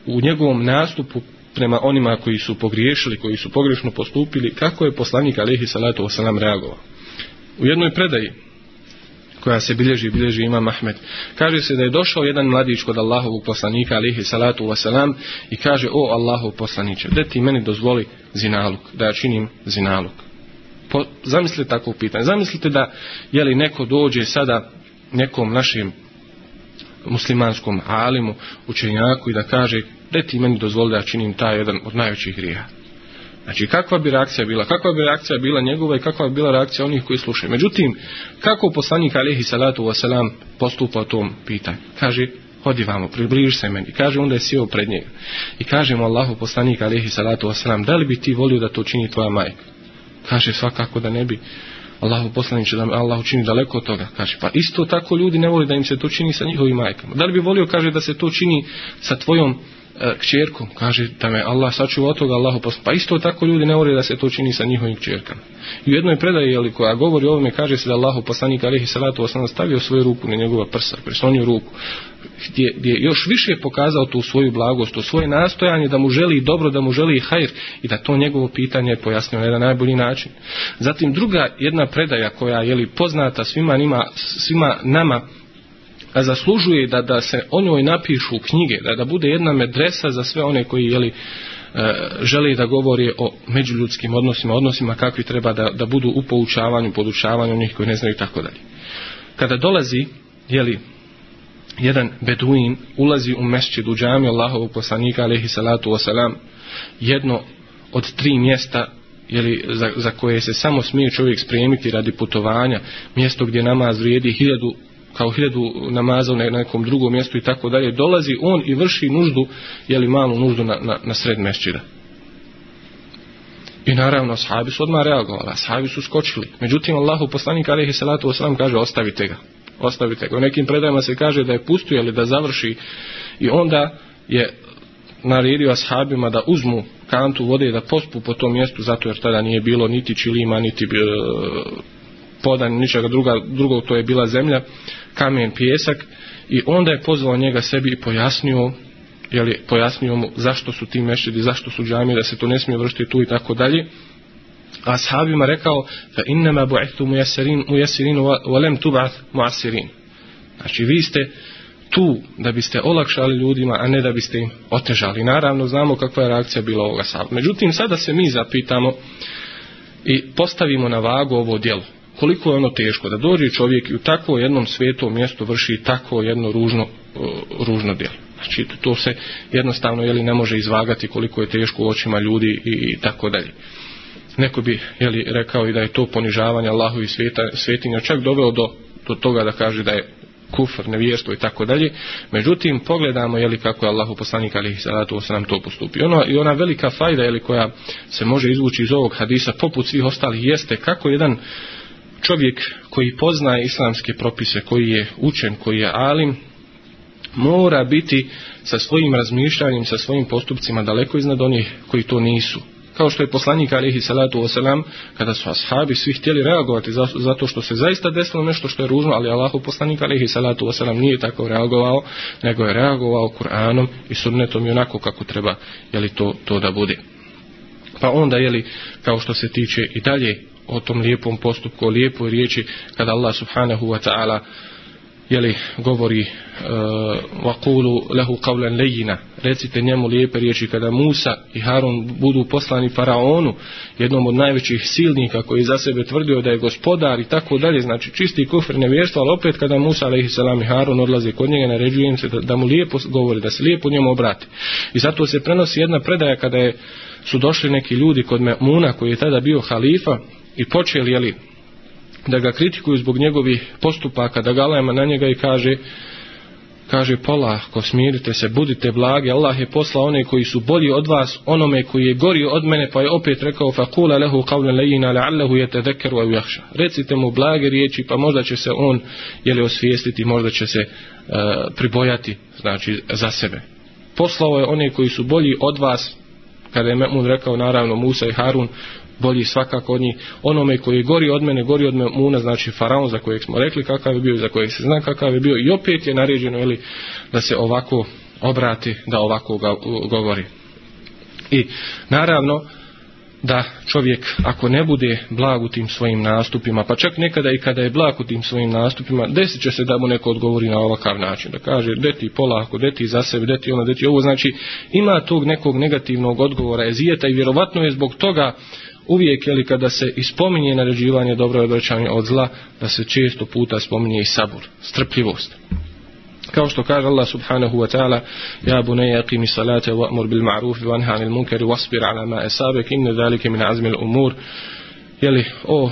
u njegovom nastupu prema onima koji su pogriješili, koji su pogrešno postupili, kako je poslanik alaihi salatu wa sallam reagovao u jednoj predaji koja se bilježi, bilježi ima Mahmed. Kaže se da je došao jedan mladić kod Allahovog poslanika, alihi salatu wasalam, i kaže, o Allahov poslaniće, da ti meni dozvoli zinaluk, da ja činim zinaluk. Po, zamislite takvo pitanje. Zamislite da je li neko dođe sada nekom našim muslimanskom alimu, učenjaku i da kaže, da ti meni dozvoli da ja činim taj jedan od najvećih grija. Znači kakva bi reakcija bila? Kakva bi reakcija bila njegova i kakva bi bila reakcija onih koji slušaju? Međutim, kako poslanik alihi salatu wasalam postupa o tom pitanju? Kaže, hodi vamo, približi se meni. Kaže, onda je sjeo pred njega. I kaže mu Allahu poslanik alihi salatu wasalam, da li bi ti volio da to čini tvoja majka? Kaže, svakako da ne bi. Allahu poslanik da Allah učini daleko od toga. Kaže, pa isto tako ljudi ne voli da im se to čini sa njihovim majkama. Da li bi volio, kaže, da se to čini sa tvojom majkama? E, kćerku, kaže da me Allah sačuva od toga Allahu posl... Pa isto tako ljudi ne vore da se to čini sa njihovim kćerkama. I u jednoj predaji jeli, koja govori o ovome, kaže se da Allahu poslanik alihi salatu osana stavio svoju ruku na njegova prsa, preslonio ruku, gdje, gdje još više pokazao tu svoju blagost, to svoje nastojanje, da mu želi dobro, da mu želi hajr i da to njegovo pitanje je pojasnio na jedan najbolji način. Zatim druga jedna predaja koja je poznata svima, nima, svima nama da zaslužuje da da se o njoj napišu knjige, da da bude jedna medresa za sve one koji jeli, e, želi da govori o međuljudskim odnosima, odnosima kakvi treba da, da budu u poučavanju, podučavanju njih koji ne znaju i tako dalje. Kada dolazi, jeli, jedan beduin ulazi u mešćid u džami Allahovog poslanika, alaihi salatu wasalam, jedno od tri mjesta jeli, za, za koje se samo smije čovjek spremiti radi putovanja, mjesto gdje namaz vrijedi hiljadu kao hiljadu namaza u nekom drugom mjestu i tako dalje, dolazi on i vrši nuždu, jeli malu nuždu na, na, na sred mešćida. I naravno, sahabi su odmah reagovali, sahabi su skočili. Međutim, Allahu poslanik alaihi salatu wasalam kaže, ostavite ga. Ostavite ga. U nekim predajama se kaže da je pustio, jeli da završi. I onda je naredio ashabima da uzmu kantu vode i da pospu po tom mjestu, zato jer tada nije bilo niti čilima, niti uh, poda ničega druga, drugog to je bila zemlja kamen pjesak i onda je pozvao njega sebi i pojasnio je li pojasnio mu zašto su ti mešidi zašto su džamije da se to ne smije vršiti tu i tako dalje a sahabima rekao fa inna ma bu'ithu muyassirin muyassirin wa lam tub'ath mu'assirin znači vi ste tu da biste olakšali ljudima, a ne da biste im otežali. Naravno, znamo kakva je reakcija bila ovoga sada. Međutim, sada se mi zapitamo i postavimo na vagu ovo djelo koliko je ono teško da dođe čovjek i u takvo jednom svijetu mjestu vrši takvo jedno ružno, uh, ružno djelo. Znači to se jednostavno jeli, ne može izvagati koliko je teško u očima ljudi i, i tako dalje. Neko bi jeli, rekao i da je to ponižavanje Allahovi svijeta, svijetinja čak doveo do, do toga da kaže da je kufr, nevjerstvo i tako dalje. Međutim, pogledamo je li kako je Allahu poslanik alihi salatu se nam to postupio. Ono, I ona velika fajda je li koja se može izvući iz ovog hadisa poput svih ostalih jeste kako jedan uh, čovjek koji poznaje islamske propise, koji je učen, koji je alim, mora biti sa svojim razmišljanjem, sa svojim postupcima daleko iznad onih koji to nisu. Kao što je poslanik alihi salatu wasalam, kada su ashabi svi htjeli reagovati zato što se zaista desilo nešto što je ružno, ali Allahu poslanik alihi salatu wasalam nije tako reagovao, nego je reagovao Kur'anom i sunnetom i onako kako treba jeli to, to da bude. Pa onda, jeli, kao što se tiče i dalje o tom lijepom postupku, o lijepoj riječi kada Allah subhanahu wa ta'ala jeli govori e, wa qulu lahu qawlan layyina recite njemu lijepe riječi kada Musa i Harun budu poslani faraonu jednom od najvećih silnika koji za sebe tvrdio da je gospodar i tako dalje znači čisti kufr nevjerstvo ali opet kada Musa alejhi i Harun odlaze kod njega naređuje im se da, da mu lijepo govori da se lijepo njemu obrati i zato se prenosi jedna predaja kada je su došli neki ljudi kod Muna koji je tada bio halifa i počeli jeli, da ga kritikuju zbog njegovih postupaka, da galema na njega i kaže kaže polako smirite se, budite blagi, Allah je poslao one koji su bolji od vas, onome koji je gori od mene, pa je opet rekao fakula lehu qawlan layyina la'allahu yatadhakkaru aw yakhsha. Recite mu blage riječi, pa možda će se on je li osvijestiti, možda će se uh, pribojati, znači za sebe. Poslao je one koji su bolji od vas, kada je Mehmud rekao naravno Musa i Harun, bolji svakako od njih. Onome koji je gori od mene, gori od me Muna, znači faraon za kojeg smo rekli kakav je bio i za kojeg se zna kakav je bio. I opet je naređeno ili, da se ovako obrati, da ovako ga, govori. I naravno da čovjek ako ne bude blag u tim svojim nastupima, pa čak nekada i kada je blag u tim svojim nastupima, desit će se da mu neko odgovori na ovakav način, da kaže de ti polako, de ti za sebe, de ti ono, de ti ovo, znači ima tog nekog negativnog odgovora, ezijeta i vjerovatno je zbog toga uvijek je li kada se ispominje naređivanje dobro odvraćanje od zla, da se često puta spominje i sabur, strpljivost. Kao što kaže Allah subhanahu wa ta'ala, Ja bu ne jaqimi salate wa amur bil ma'ruf wa anha nil munkeri wasbir ala ma esabek inne dalike min azmil umur. Jeli, o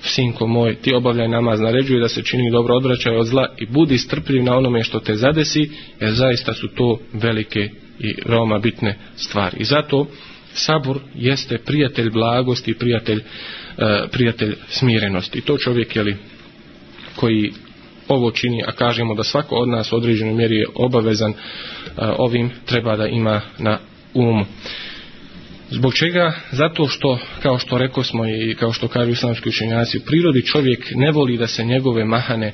sinko moj, ti obavljaj namaz, naređuje da se čini dobro odvraćaj od zla i budi strpljiv na onome što te zadesi, jer zaista su to velike i veoma bitne stvari. I zato, sabur jeste prijatelj blagosti, prijatelj, e, prijatelj smirenosti. To čovjek je li koji ovo čini, a kažemo da svako od nas u određenoj mjeri je obavezan e, ovim, treba da ima na umu. Zbog čega? Zato što, kao što rekao smo i kao što kažu islamski učenjaci, u prirodi čovjek ne voli da se njegove mahane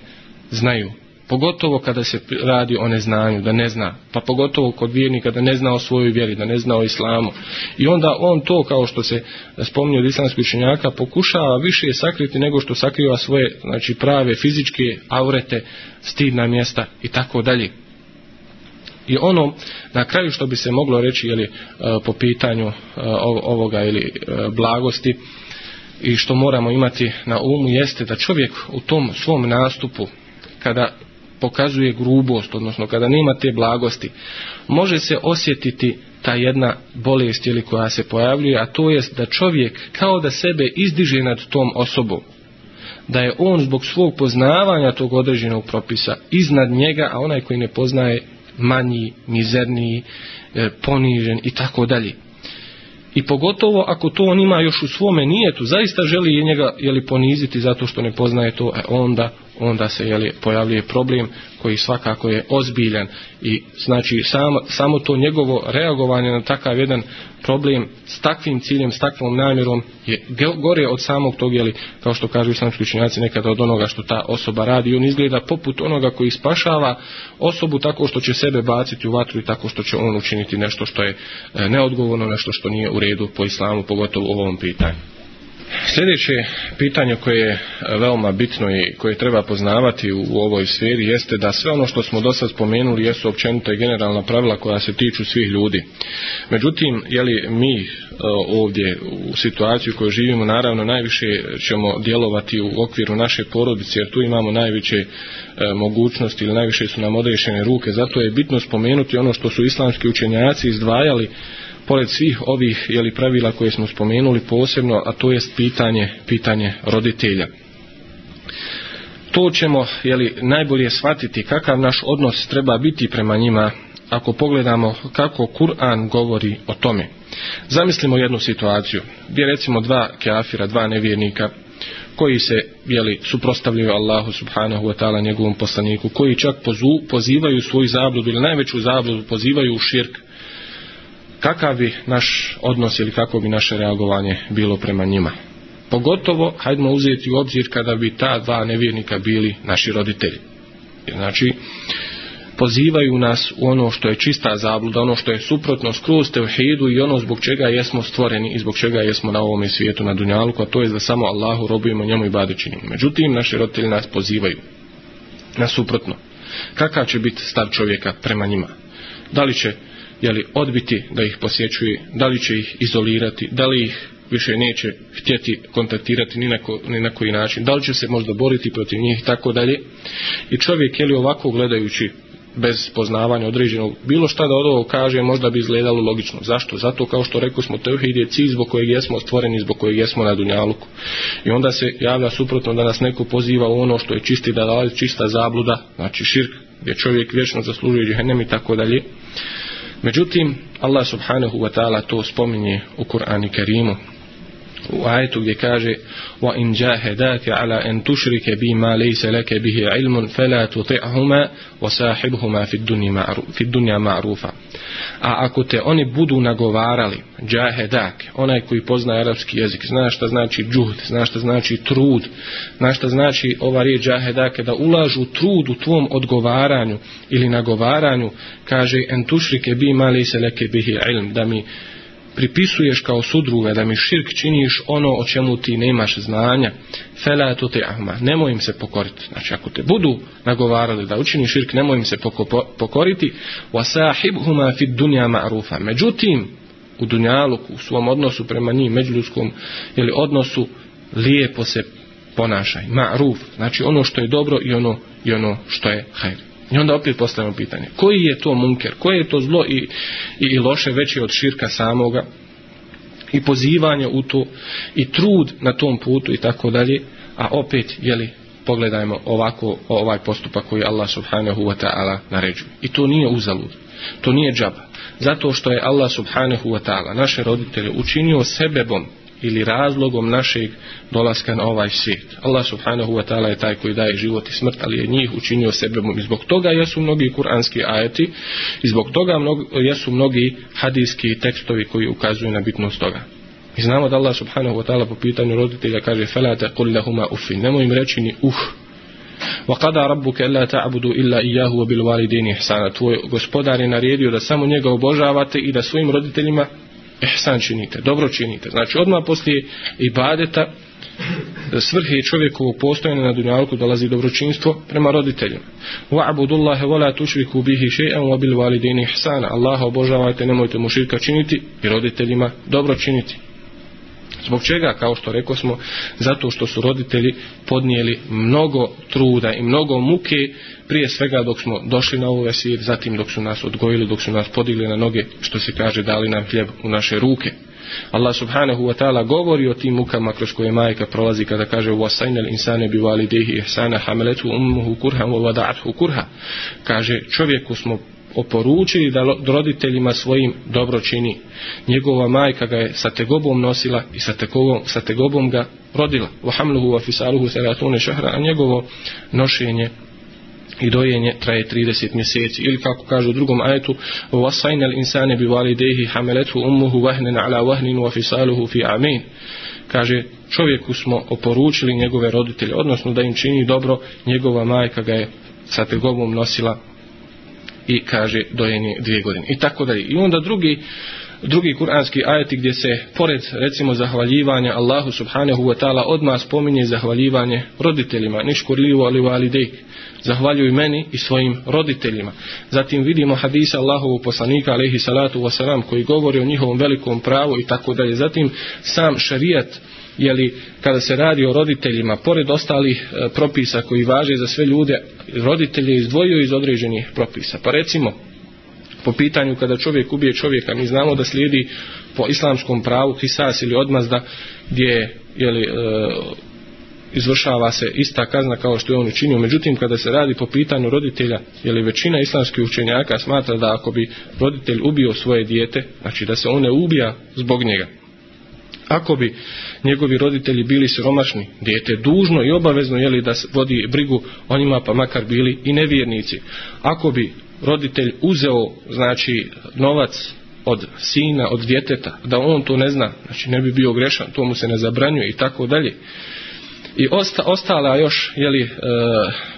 znaju pogotovo kada se radi o neznanju, da ne zna, pa pogotovo kod vjernika da ne zna o svojoj vjeri, da ne zna o islamu. I onda on to, kao što se spominje od islamskih učenjaka, pokušava više sakriti nego što sakriva svoje znači, prave fizičke aurete, stidna mjesta i tako dalje. I ono na kraju što bi se moglo reći ili e, po pitanju e, ovoga ili e, blagosti i što moramo imati na umu jeste da čovjek u tom svom nastupu kada pokazuje grubost, odnosno kada nema te blagosti, može se osjetiti ta jedna bolest ili koja se pojavljuje, a to je da čovjek kao da sebe izdiže nad tom osobom. Da je on zbog svog poznavanja tog određenog propisa iznad njega, a onaj koji ne poznaje manji, mizerniji, e, ponižen i tako dalje. I pogotovo ako to on ima još u svome nijetu, zaista želi njega jeli, poniziti zato što ne poznaje to, e onda onda se jeli, pojavljuje problem koji svakako je ozbiljan i znači samo, samo to njegovo reagovanje na takav jedan problem s takvim ciljem, s takvom namjerom je gore od samog tog, jeli, kao što kažu islamski učinjaci nekada od onoga što ta osoba radi. On izgleda poput onoga koji spašava osobu tako što će sebe baciti u vatru i tako što će on učiniti nešto što je e, neodgovorno, nešto što nije u redu po islamu, pogotovo u ovom pitanju. Sljedeće pitanje koje je eh, veoma bitno i koje treba poznavati u ovoj sferi jeste da sve ono što smo do sad spomenuli jesu općenite generalna pravila koja se tiču svih ljudi. Međutim, jeli mi eh, ovdje u situaciju u kojoj živimo, naravno najviše ćemo djelovati u okviru naše porodice jer tu imamo najveće eh, mogućnosti ili najviše su nam odrešene ruke. Zato je bitno spomenuti ono što su islamski učenjaci izdvajali pored svih ovih jeli, pravila koje smo spomenuli posebno, a to jest pitanje, pitanje roditelja. To ćemo jeli, najbolje shvatiti kakav naš odnos treba biti prema njima ako pogledamo kako Kur'an govori o tome. Zamislimo jednu situaciju gdje recimo dva keafira, dva nevjernika koji se jeli, suprostavljaju Allahu subhanahu wa ta'ala njegovom poslaniku, koji čak pozu, pozivaju svoju zabludu ili najveću zabludu pozivaju u širk, kakav bi naš odnos ili kako bi naše reagovanje bilo prema njima. Pogotovo, hajdemo uzeti u obzir kada bi ta dva nevjernika bili naši roditelji. Znači, pozivaju nas u ono što je čista zabluda, ono što je suprotno skroz tevhidu i ono zbog čega jesmo stvoreni i zbog čega jesmo na ovome svijetu na dunjalu, a to je da samo Allahu robujemo njemu i badećinimu. Međutim, naši roditelji nas pozivaju na suprotno. Kakav će biti stav čovjeka prema njima? Da li će jeli, odbiti da ih posjećuje, da li će ih izolirati, da li ih više neće htjeti kontaktirati ni na, ko, ni na koji način, da li će se možda boriti protiv njih i tako dalje. I čovjek je li ovako gledajući bez poznavanja određenog bilo šta da od ovo kaže možda bi izgledalo logično zašto? zato kao što rekli smo teuhid je cilj zbog kojeg jesmo stvoreni zbog kojeg jesmo na dunjaluku i onda se javlja suprotno da nas neko poziva u ono što je čisti da da čista zabluda znači širk gdje čovjek vječno zaslužuje džehennem i tako dalje Međutim, Allah subhanahu wa ta'ala to spominje u Kur'ani Karimu, u ajetu gdje kaže wa in jahadaka ala an tushrika bima laysa laka bihi ilmun fala tuti'huma wa sahibhuma fi dunya ma'rufa a ako te oni budu nagovarali jahadak onaj koji poznaje arapski jezik zna šta znači džuhd zna šta znači trud zna šta znači ova riječ jahadak da ulažu trud u tvom odgovaranju ili nagovaranju kaže an tushrika bima laysa laka bihi ilm da mi pripisuješ kao sudruga da mi širk činiš ono o čemu ti nemaš znanja fela tu te ahma nemoj im se pokoriti znači ako te budu nagovarali da učiniš širk nemoj im se pokoriti wa sahibhuma fi dunya ma'rufa međutim u dunjaluku u svom odnosu prema njim međuljudskom ili odnosu lijepo se ponašaj ma'ruf znači ono što je dobro i ono i ono što je hajr I onda opet postavljamo pitanje. Koji je to munker? Koje je to zlo i, i, i loše veće od širka samoga? I pozivanje u to? I trud na tom putu i tako dalje? A opet, jeli, pogledajmo ovako ovaj postupak koji Allah subhanahu wa ta'ala naređuje. I to nije uzalud. To nije džaba. Zato što je Allah subhanahu wa ta'ala naše roditelje učinio sebebom ili razlogom našeg dolaska na ovaj svijet. Allah subhanahu wa ta'ala je taj koji daje život i smrt, ali je njih učinio sebebom. I zbog toga jesu mnogi kuranski ajeti i zbog toga jesu mnogi hadijski tekstovi koji ukazuju na bitnost toga. Mi znamo da Allah subhanahu wa ta'ala po pitanju roditelja kaže felate kul lahuma ufin, nemoj im reći ni uh. Wa qada rabbuka alla ta'budu illa iyyahu wa bil walidayni ihsana. Tvoj gospodar je naredio da samo njega obožavate i da svojim roditeljima ihsan činite, dobro činite. Znači odmah poslije ibadeta svrhe čovjekovog postojanja na dunjalku dolazi dobročinstvo prema roditeljima. Wa'budu Allaha wa la tushriku bihi shay'an wa bil walidayni ihsana. Allaha obožavajte, nemojte mu širka činiti i roditeljima dobro činiti. Zbog čega, kao što rekao smo, zato što su roditelji podnijeli mnogo truda i mnogo muke, prije svega dok smo došli na ovaj svijet, zatim dok su nas odgojili, dok su nas podigli na noge, što se kaže, dali nam hljeb u naše ruke. Allah subhanahu wa ta'ala govori o tim mukama kroz koje majka prolazi kada kaže وَسَيْنَ الْإِنسَانَ بِوَالِدِهِ اِحْسَانَ حَمَلَتُ أُمُّهُ كُرْهَا وَوَدَعَتْهُ كُرْهَا Kaže, čovjeku smo oporučili da roditeljima svojim dobro čini. Njegova majka ga je sa tegobom nosila i sa tegobom, sa tegobom ga rodila. U hamluhu wa fisaluhu seratune šahra, a njegovo nošenje i dojenje traje 30 mjeseci. Ili kako kažu u drugom ajetu, وَوَصَيْنَ الْإِنسَانِ بِوَالِدَيْهِ حَمَلَتْهُ أُمُّهُ وَهْنِنَ عَلَى وَهْنِنُ وَفِسَالُهُ فِي عَمِينَ kaže čovjeku smo oporučili njegove roditelje odnosno da im čini dobro njegova majka ga je sa tegobom nosila i kaže dojenje dvije godine. I tako dalje. I onda drugi uh, drugi kuranski ajeti gdje se pored recimo zahvaljivanja Allahu subhanahu wa ta'ala odmah spominje zahvaljivanje roditeljima niškurljivo ali validejk zahvaljuj meni i svojim roditeljima zatim vidimo hadisa Allahovu poslanika alaihi salatu wasalam koji govori o njihovom velikom pravu i tako dalje zatim sam šarijat jeli kada se radi o roditeljima pored ostalih e, propisa koji važe za sve ljude roditelje izdvojio iz određenih propisa pa recimo po pitanju kada čovjek ubije čovjeka, mi znamo da slijedi po islamskom pravu kisas ili odmazda gdje je li e, izvršava se ista kazna kao što je on učinio. Međutim, kada se radi po pitanju roditelja, je li većina islamskih učenjaka smatra da ako bi roditelj ubio svoje dijete, znači da se on ne ubija zbog njega. Ako bi njegovi roditelji bili siromašni, dijete dužno i obavezno je li da vodi brigu o njima pa makar bili i nevjernici. Ako bi roditelj uzeo znači novac od sina, od djeteta, da on to ne zna, znači ne bi bio grešan, to mu se ne zabranjuje i tako dalje. I osta, ostala još jeli, e,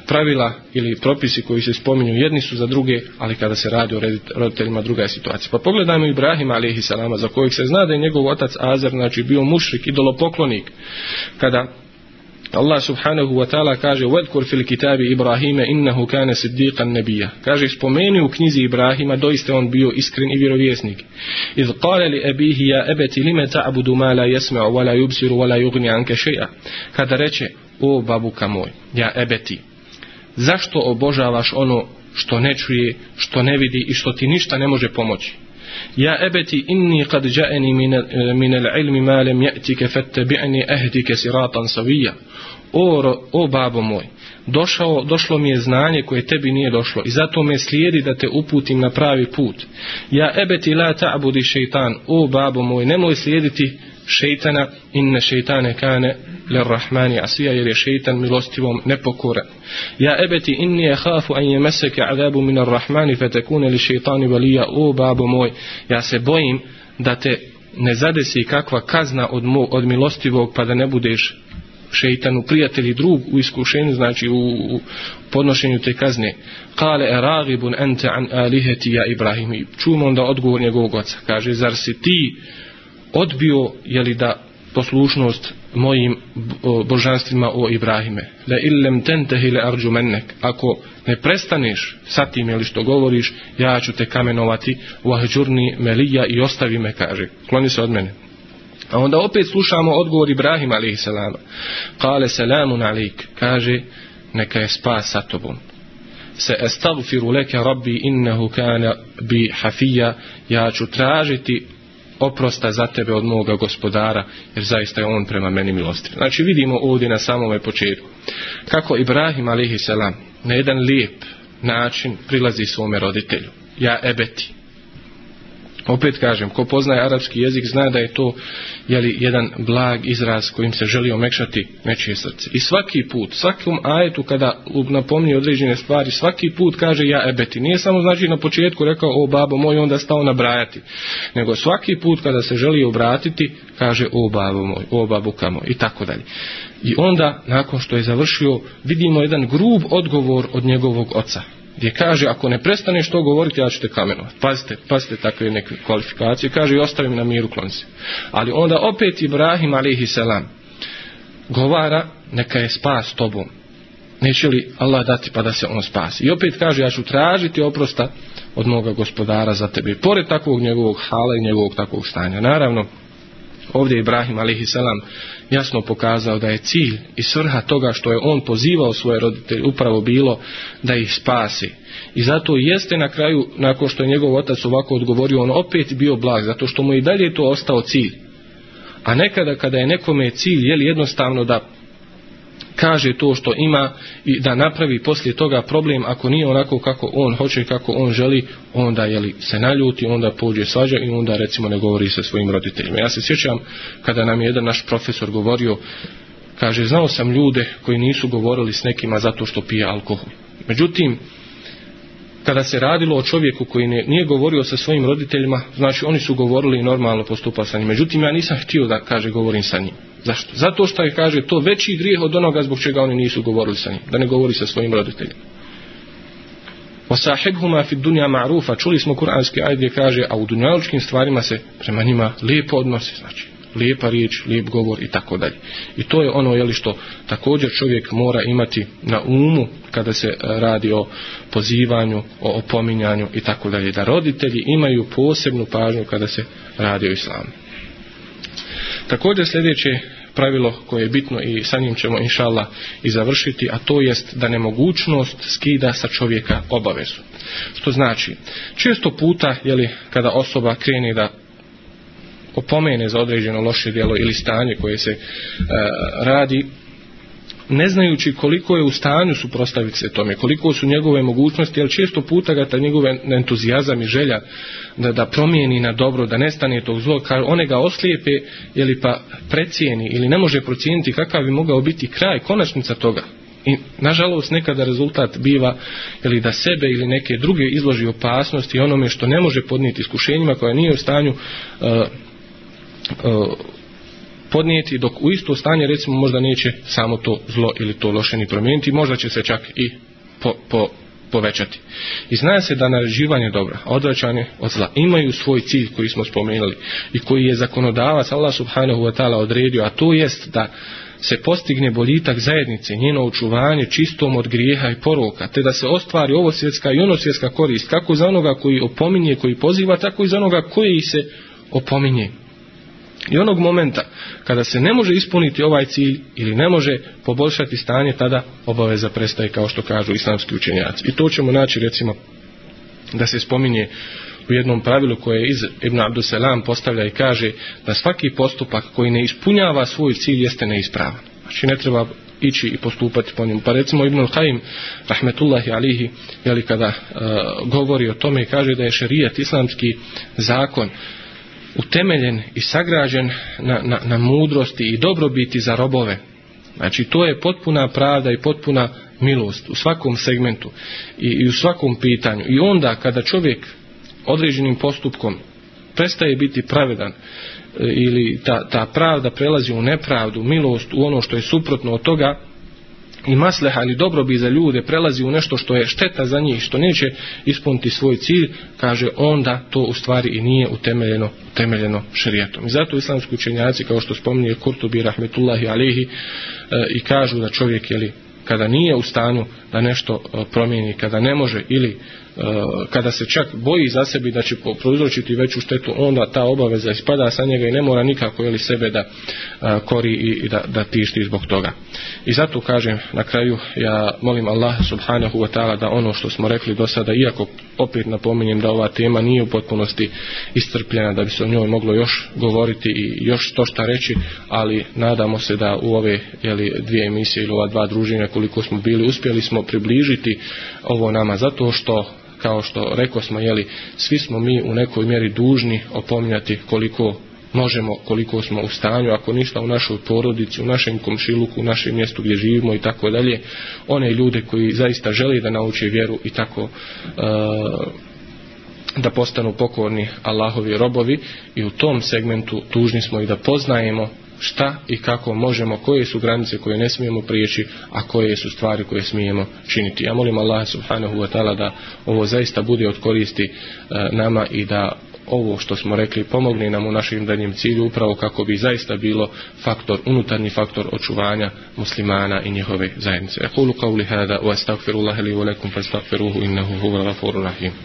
pravila ili propisi koji se spominju, jedni su za druge, ali kada se radi o roditeljima druga je situacija. Pa pogledajmo Ibrahima alihi salama, za kojeg se zna da je njegov otac Azar, znači bio mušrik, idolopoklonik. Kada Allah subhanahu wa ta'ala kaže وَذْكُرْ فِي الْكِتَابِ إِبْرَاهِيمَ إِنَّهُ كَانَ سِدِّيقًا نَبِيًّا Kaže, spomeni u knjizi Ibrahima, doista on bio iskren i vjerovjesnik. إِذْ قَالَ لِأَبِيهِ يَا أَبَتِ لِمَ تَعْبُدُ مَا لَا يَسْمَعُ وَلَا يُبْسِرُ وَلَا يُغْنِ عَنْكَ شَيْعَ Kada reče, o babuka moj, ja ebeti, zašto obožavaš ono što ne čuje, što ne vidi i što ti ništa ne može pomoći? Ja ebeti inni kad džaeni minel ilmi malem jetike fettebi'ni ehdike siratan savija. O, o babo moj, došao, došlo mi je znanje koje tebi nije došlo i zato me slijedi da te uputim na pravi put. Ja ebeti la ta'budi šeitan, o babo moj, nemoj slijediti šeitana inne šeitane kane ler rahmani asija jer je šeitan milostivom nepokoran ja ebeti inni je hafu an je meseke adabu minar rahmani fe tekune li šeitani valija o babo moj ja se bojim da te ne zadesi kakva kazna od, mo, od milostivog pa da ne budeš šeitanu prijatelji drug u iskušenju znači u, u podnošenju te kazne kale eragibun ente an alihetija Ibrahimi čumo onda odgovor njegovog oca kaže zar si ti odbio je li da poslušnost mojim božanstvima o Ibrahime. Le illem tentehi le arđumennek. Ako ne prestaneš sa tim ili što govoriš, ja ću te kamenovati u ahđurni melija i ostavi me, kaže. Kloni se od mene. A onda opet slušamo odgovor Ibrahima, alihi salama. Kale selamun alik. Kaže, neka je spas sa tobom. Se estagfiru leke rabbi innehu kane bi hafija. Ja ću tražiti oprosta za tebe od moga gospodara, jer zaista je on prema meni milostiv. Znači vidimo ovdje na samome početku kako Ibrahim alihi selam na jedan lijep način prilazi svome roditelju. Ja ebeti, Opet kažem, ko poznaje arapski jezik zna da je to jeli, jedan blag izraz kojim se želi omekšati nečije srce. I svaki put, svakom ajetu kada napomni određene stvari, svaki put kaže ja ebeti. Nije samo znači na početku rekao o babo moj, onda stao nabrajati. Nego svaki put kada se želi obratiti, kaže o babo moj, o babo kamo i tako dalje. I onda, nakon što je završio, vidimo jedan grub odgovor od njegovog oca gdje kaže ako ne prestaneš to govoriti ja ću te kamenovati. Pazite, pazite takve neke kvalifikacije. Kaže i ostavim na miru klonci. Ali onda opet Ibrahim alihi selam govara neka je spas tobom. Neće li Allah dati pa da se on spasi. I opet kaže ja ću tražiti oprosta od moga gospodara za tebe. Pored takvog njegovog hala i njegovog takvog stanja. Naravno, ovdje Ibrahim alihi selam uh, jasno pokazao da je cilj i svrha toga što je on pozivao svoje roditelje upravo bilo da ih spasi. I zato jeste na kraju, nakon što je njegov otac ovako odgovorio, on opet bio blag, zato što mu i dalje to ostao cilj. A nekada kada je nekome cilj, je li jednostavno da kaže to što ima i da napravi poslije toga problem ako nije onako kako on hoće i kako on želi onda jeli se naljuti onda pođe svađa i onda recimo ne govori sa svojim roditeljima ja se sjećam kada nam je jedan naš profesor govorio kaže znao sam ljude koji nisu govorili s nekima zato što pije alkohol međutim kada se radilo o čovjeku koji ne, nije govorio sa svojim roditeljima znači oni su govorili i normalno postupao sa njim međutim ja nisam htio da kaže govorim sa njim Zašto? Zato što je, kaže, to veći grijeh od onoga zbog čega oni nisu govorili sa njim. Da ne govori sa svojim roditeljima. Osahighuma fi dunja ma'rufa. Čuli smo kuranski ajd gdje kaže, a u dunjaločkim stvarima se prema njima lijepo odnosi. Znači, lijepa riječ, lijep govor i tako dalje. I to je ono jeli, što također čovjek mora imati na umu kada se e, radi o pozivanju, o opominjanju i tako dalje. Da roditelji imaju posebnu pažnju kada se radi o islamu. Također sljedeće pravilo koje je bitno i sa njim ćemo inšala i završiti, a to jest da nemogućnost skida sa čovjeka obavezu. Što znači, često puta, jeli, kada osoba krene da opomene za određeno loše djelo ili stanje koje se e, radi, ne znajući koliko je u stanju suprostaviti se tome, koliko su njegove mogućnosti, jer često puta ga ta njegove entuzijazam i želja da, da promijeni na dobro, da nestane tog zlog, kar one ga oslijepe ili pa precijeni ili ne može procijeniti kakav bi mogao biti kraj, konačnica toga. I, nažalost, nekada rezultat biva ili da sebe ili neke druge izloži opasnosti onome što ne može podnijeti iskušenjima koja nije u stanju uh, uh, podnijeti dok u isto stanje recimo možda neće samo to zlo ili to loše ni promijeniti možda će se čak i po, po, povećati. I zna se da naređivanje dobra, odvraćanje od zla imaju svoj cilj koji smo spomenuli i koji je zakonodavac Allah subhanahu wa ta'ala odredio, a to jest da se postigne boljitak zajednice, njeno očuvanje čistom od grijeha i poroka, te da se ostvari ovo svjetska i ono svjetska korist, kako za onoga koji opominje, koji poziva, tako i za onoga koji se opominje. I onog momenta kada se ne može ispuniti ovaj cilj ili ne može poboljšati stanje, tada obaveza prestaje kao što kažu islamski učenjaci. I to ćemo naći recimo da se spominje u jednom pravilu koje iz Ibn Abdusalam postavlja i kaže da svaki postupak koji ne ispunjava svoj cilj jeste neispravan. Znači ne treba ići i postupati po njemu. Pa recimo Ibn Al-Qaim, rahmetullahi alihi, jeli kada e, govori o tome i kaže da je šarijat islamski zakon, utemeljen i sagrađen na, na, na mudrosti i dobrobiti za robove. Znači, to je potpuna pravda i potpuna milost u svakom segmentu i, i u svakom pitanju. I onda, kada čovjek određenim postupkom prestaje biti pravedan e, ili ta, ta pravda prelazi u nepravdu, milost, u ono što je suprotno od toga, i masleha ili dobrobi za ljude prelazi u nešto što je šteta za njih što neće ispuniti svoj cilj kaže onda to u stvari i nije utemeljeno temeljeno šerijatom i zato islamski učenjaci kao što spominje Kurtubi rahmetullahi alihi e, i kažu da čovjek je li kada nije u stanju da nešto e, promijeni kada ne može ili Eh, kada se čak boji za sebi da će prouzročiti veću štetu, onda ta obaveza ispada sa njega i ne mora nikako ili sebe da eh, kori i da, da tišti zbog toga. I zato kažem na kraju, ja molim Allah subhanahu wa ta'ala da ono što smo rekli do sada, iako opet napominjem da ova tema nije u potpunosti istrpljena, da bi se o njoj moglo još govoriti i još to šta reći, ali nadamo se da u ove jeli, dvije emisije ili ova dva druženja koliko smo bili, uspjeli smo približiti ovo nama zato što kao što rekao smo, jeli, svi smo mi u nekoj mjeri dužni opominjati koliko možemo, koliko smo u stanju, ako ništa u našoj porodici, u našem komšiluku, u našem mjestu gdje živimo i tako dalje, one ljude koji zaista želi da nauče vjeru i tako e, da postanu pokorni Allahovi robovi i u tom segmentu dužni smo i da poznajemo šta i kako možemo, koje su granice koje ne smijemo prijeći, a koje su stvari koje smijemo činiti. Ja molim Allah subhanahu wa ta'ala da ovo zaista bude od koristi e, nama i da ovo što smo rekli pomogne nam u našem danjem cilju upravo kako bi zaista bilo faktor, unutarnji faktor očuvanja muslimana i njihove zajednice. Ja kulu kavli hada, wa astagfirullahi li volekum, fa astagfiruhu, innahu huva, rafuru, rahim.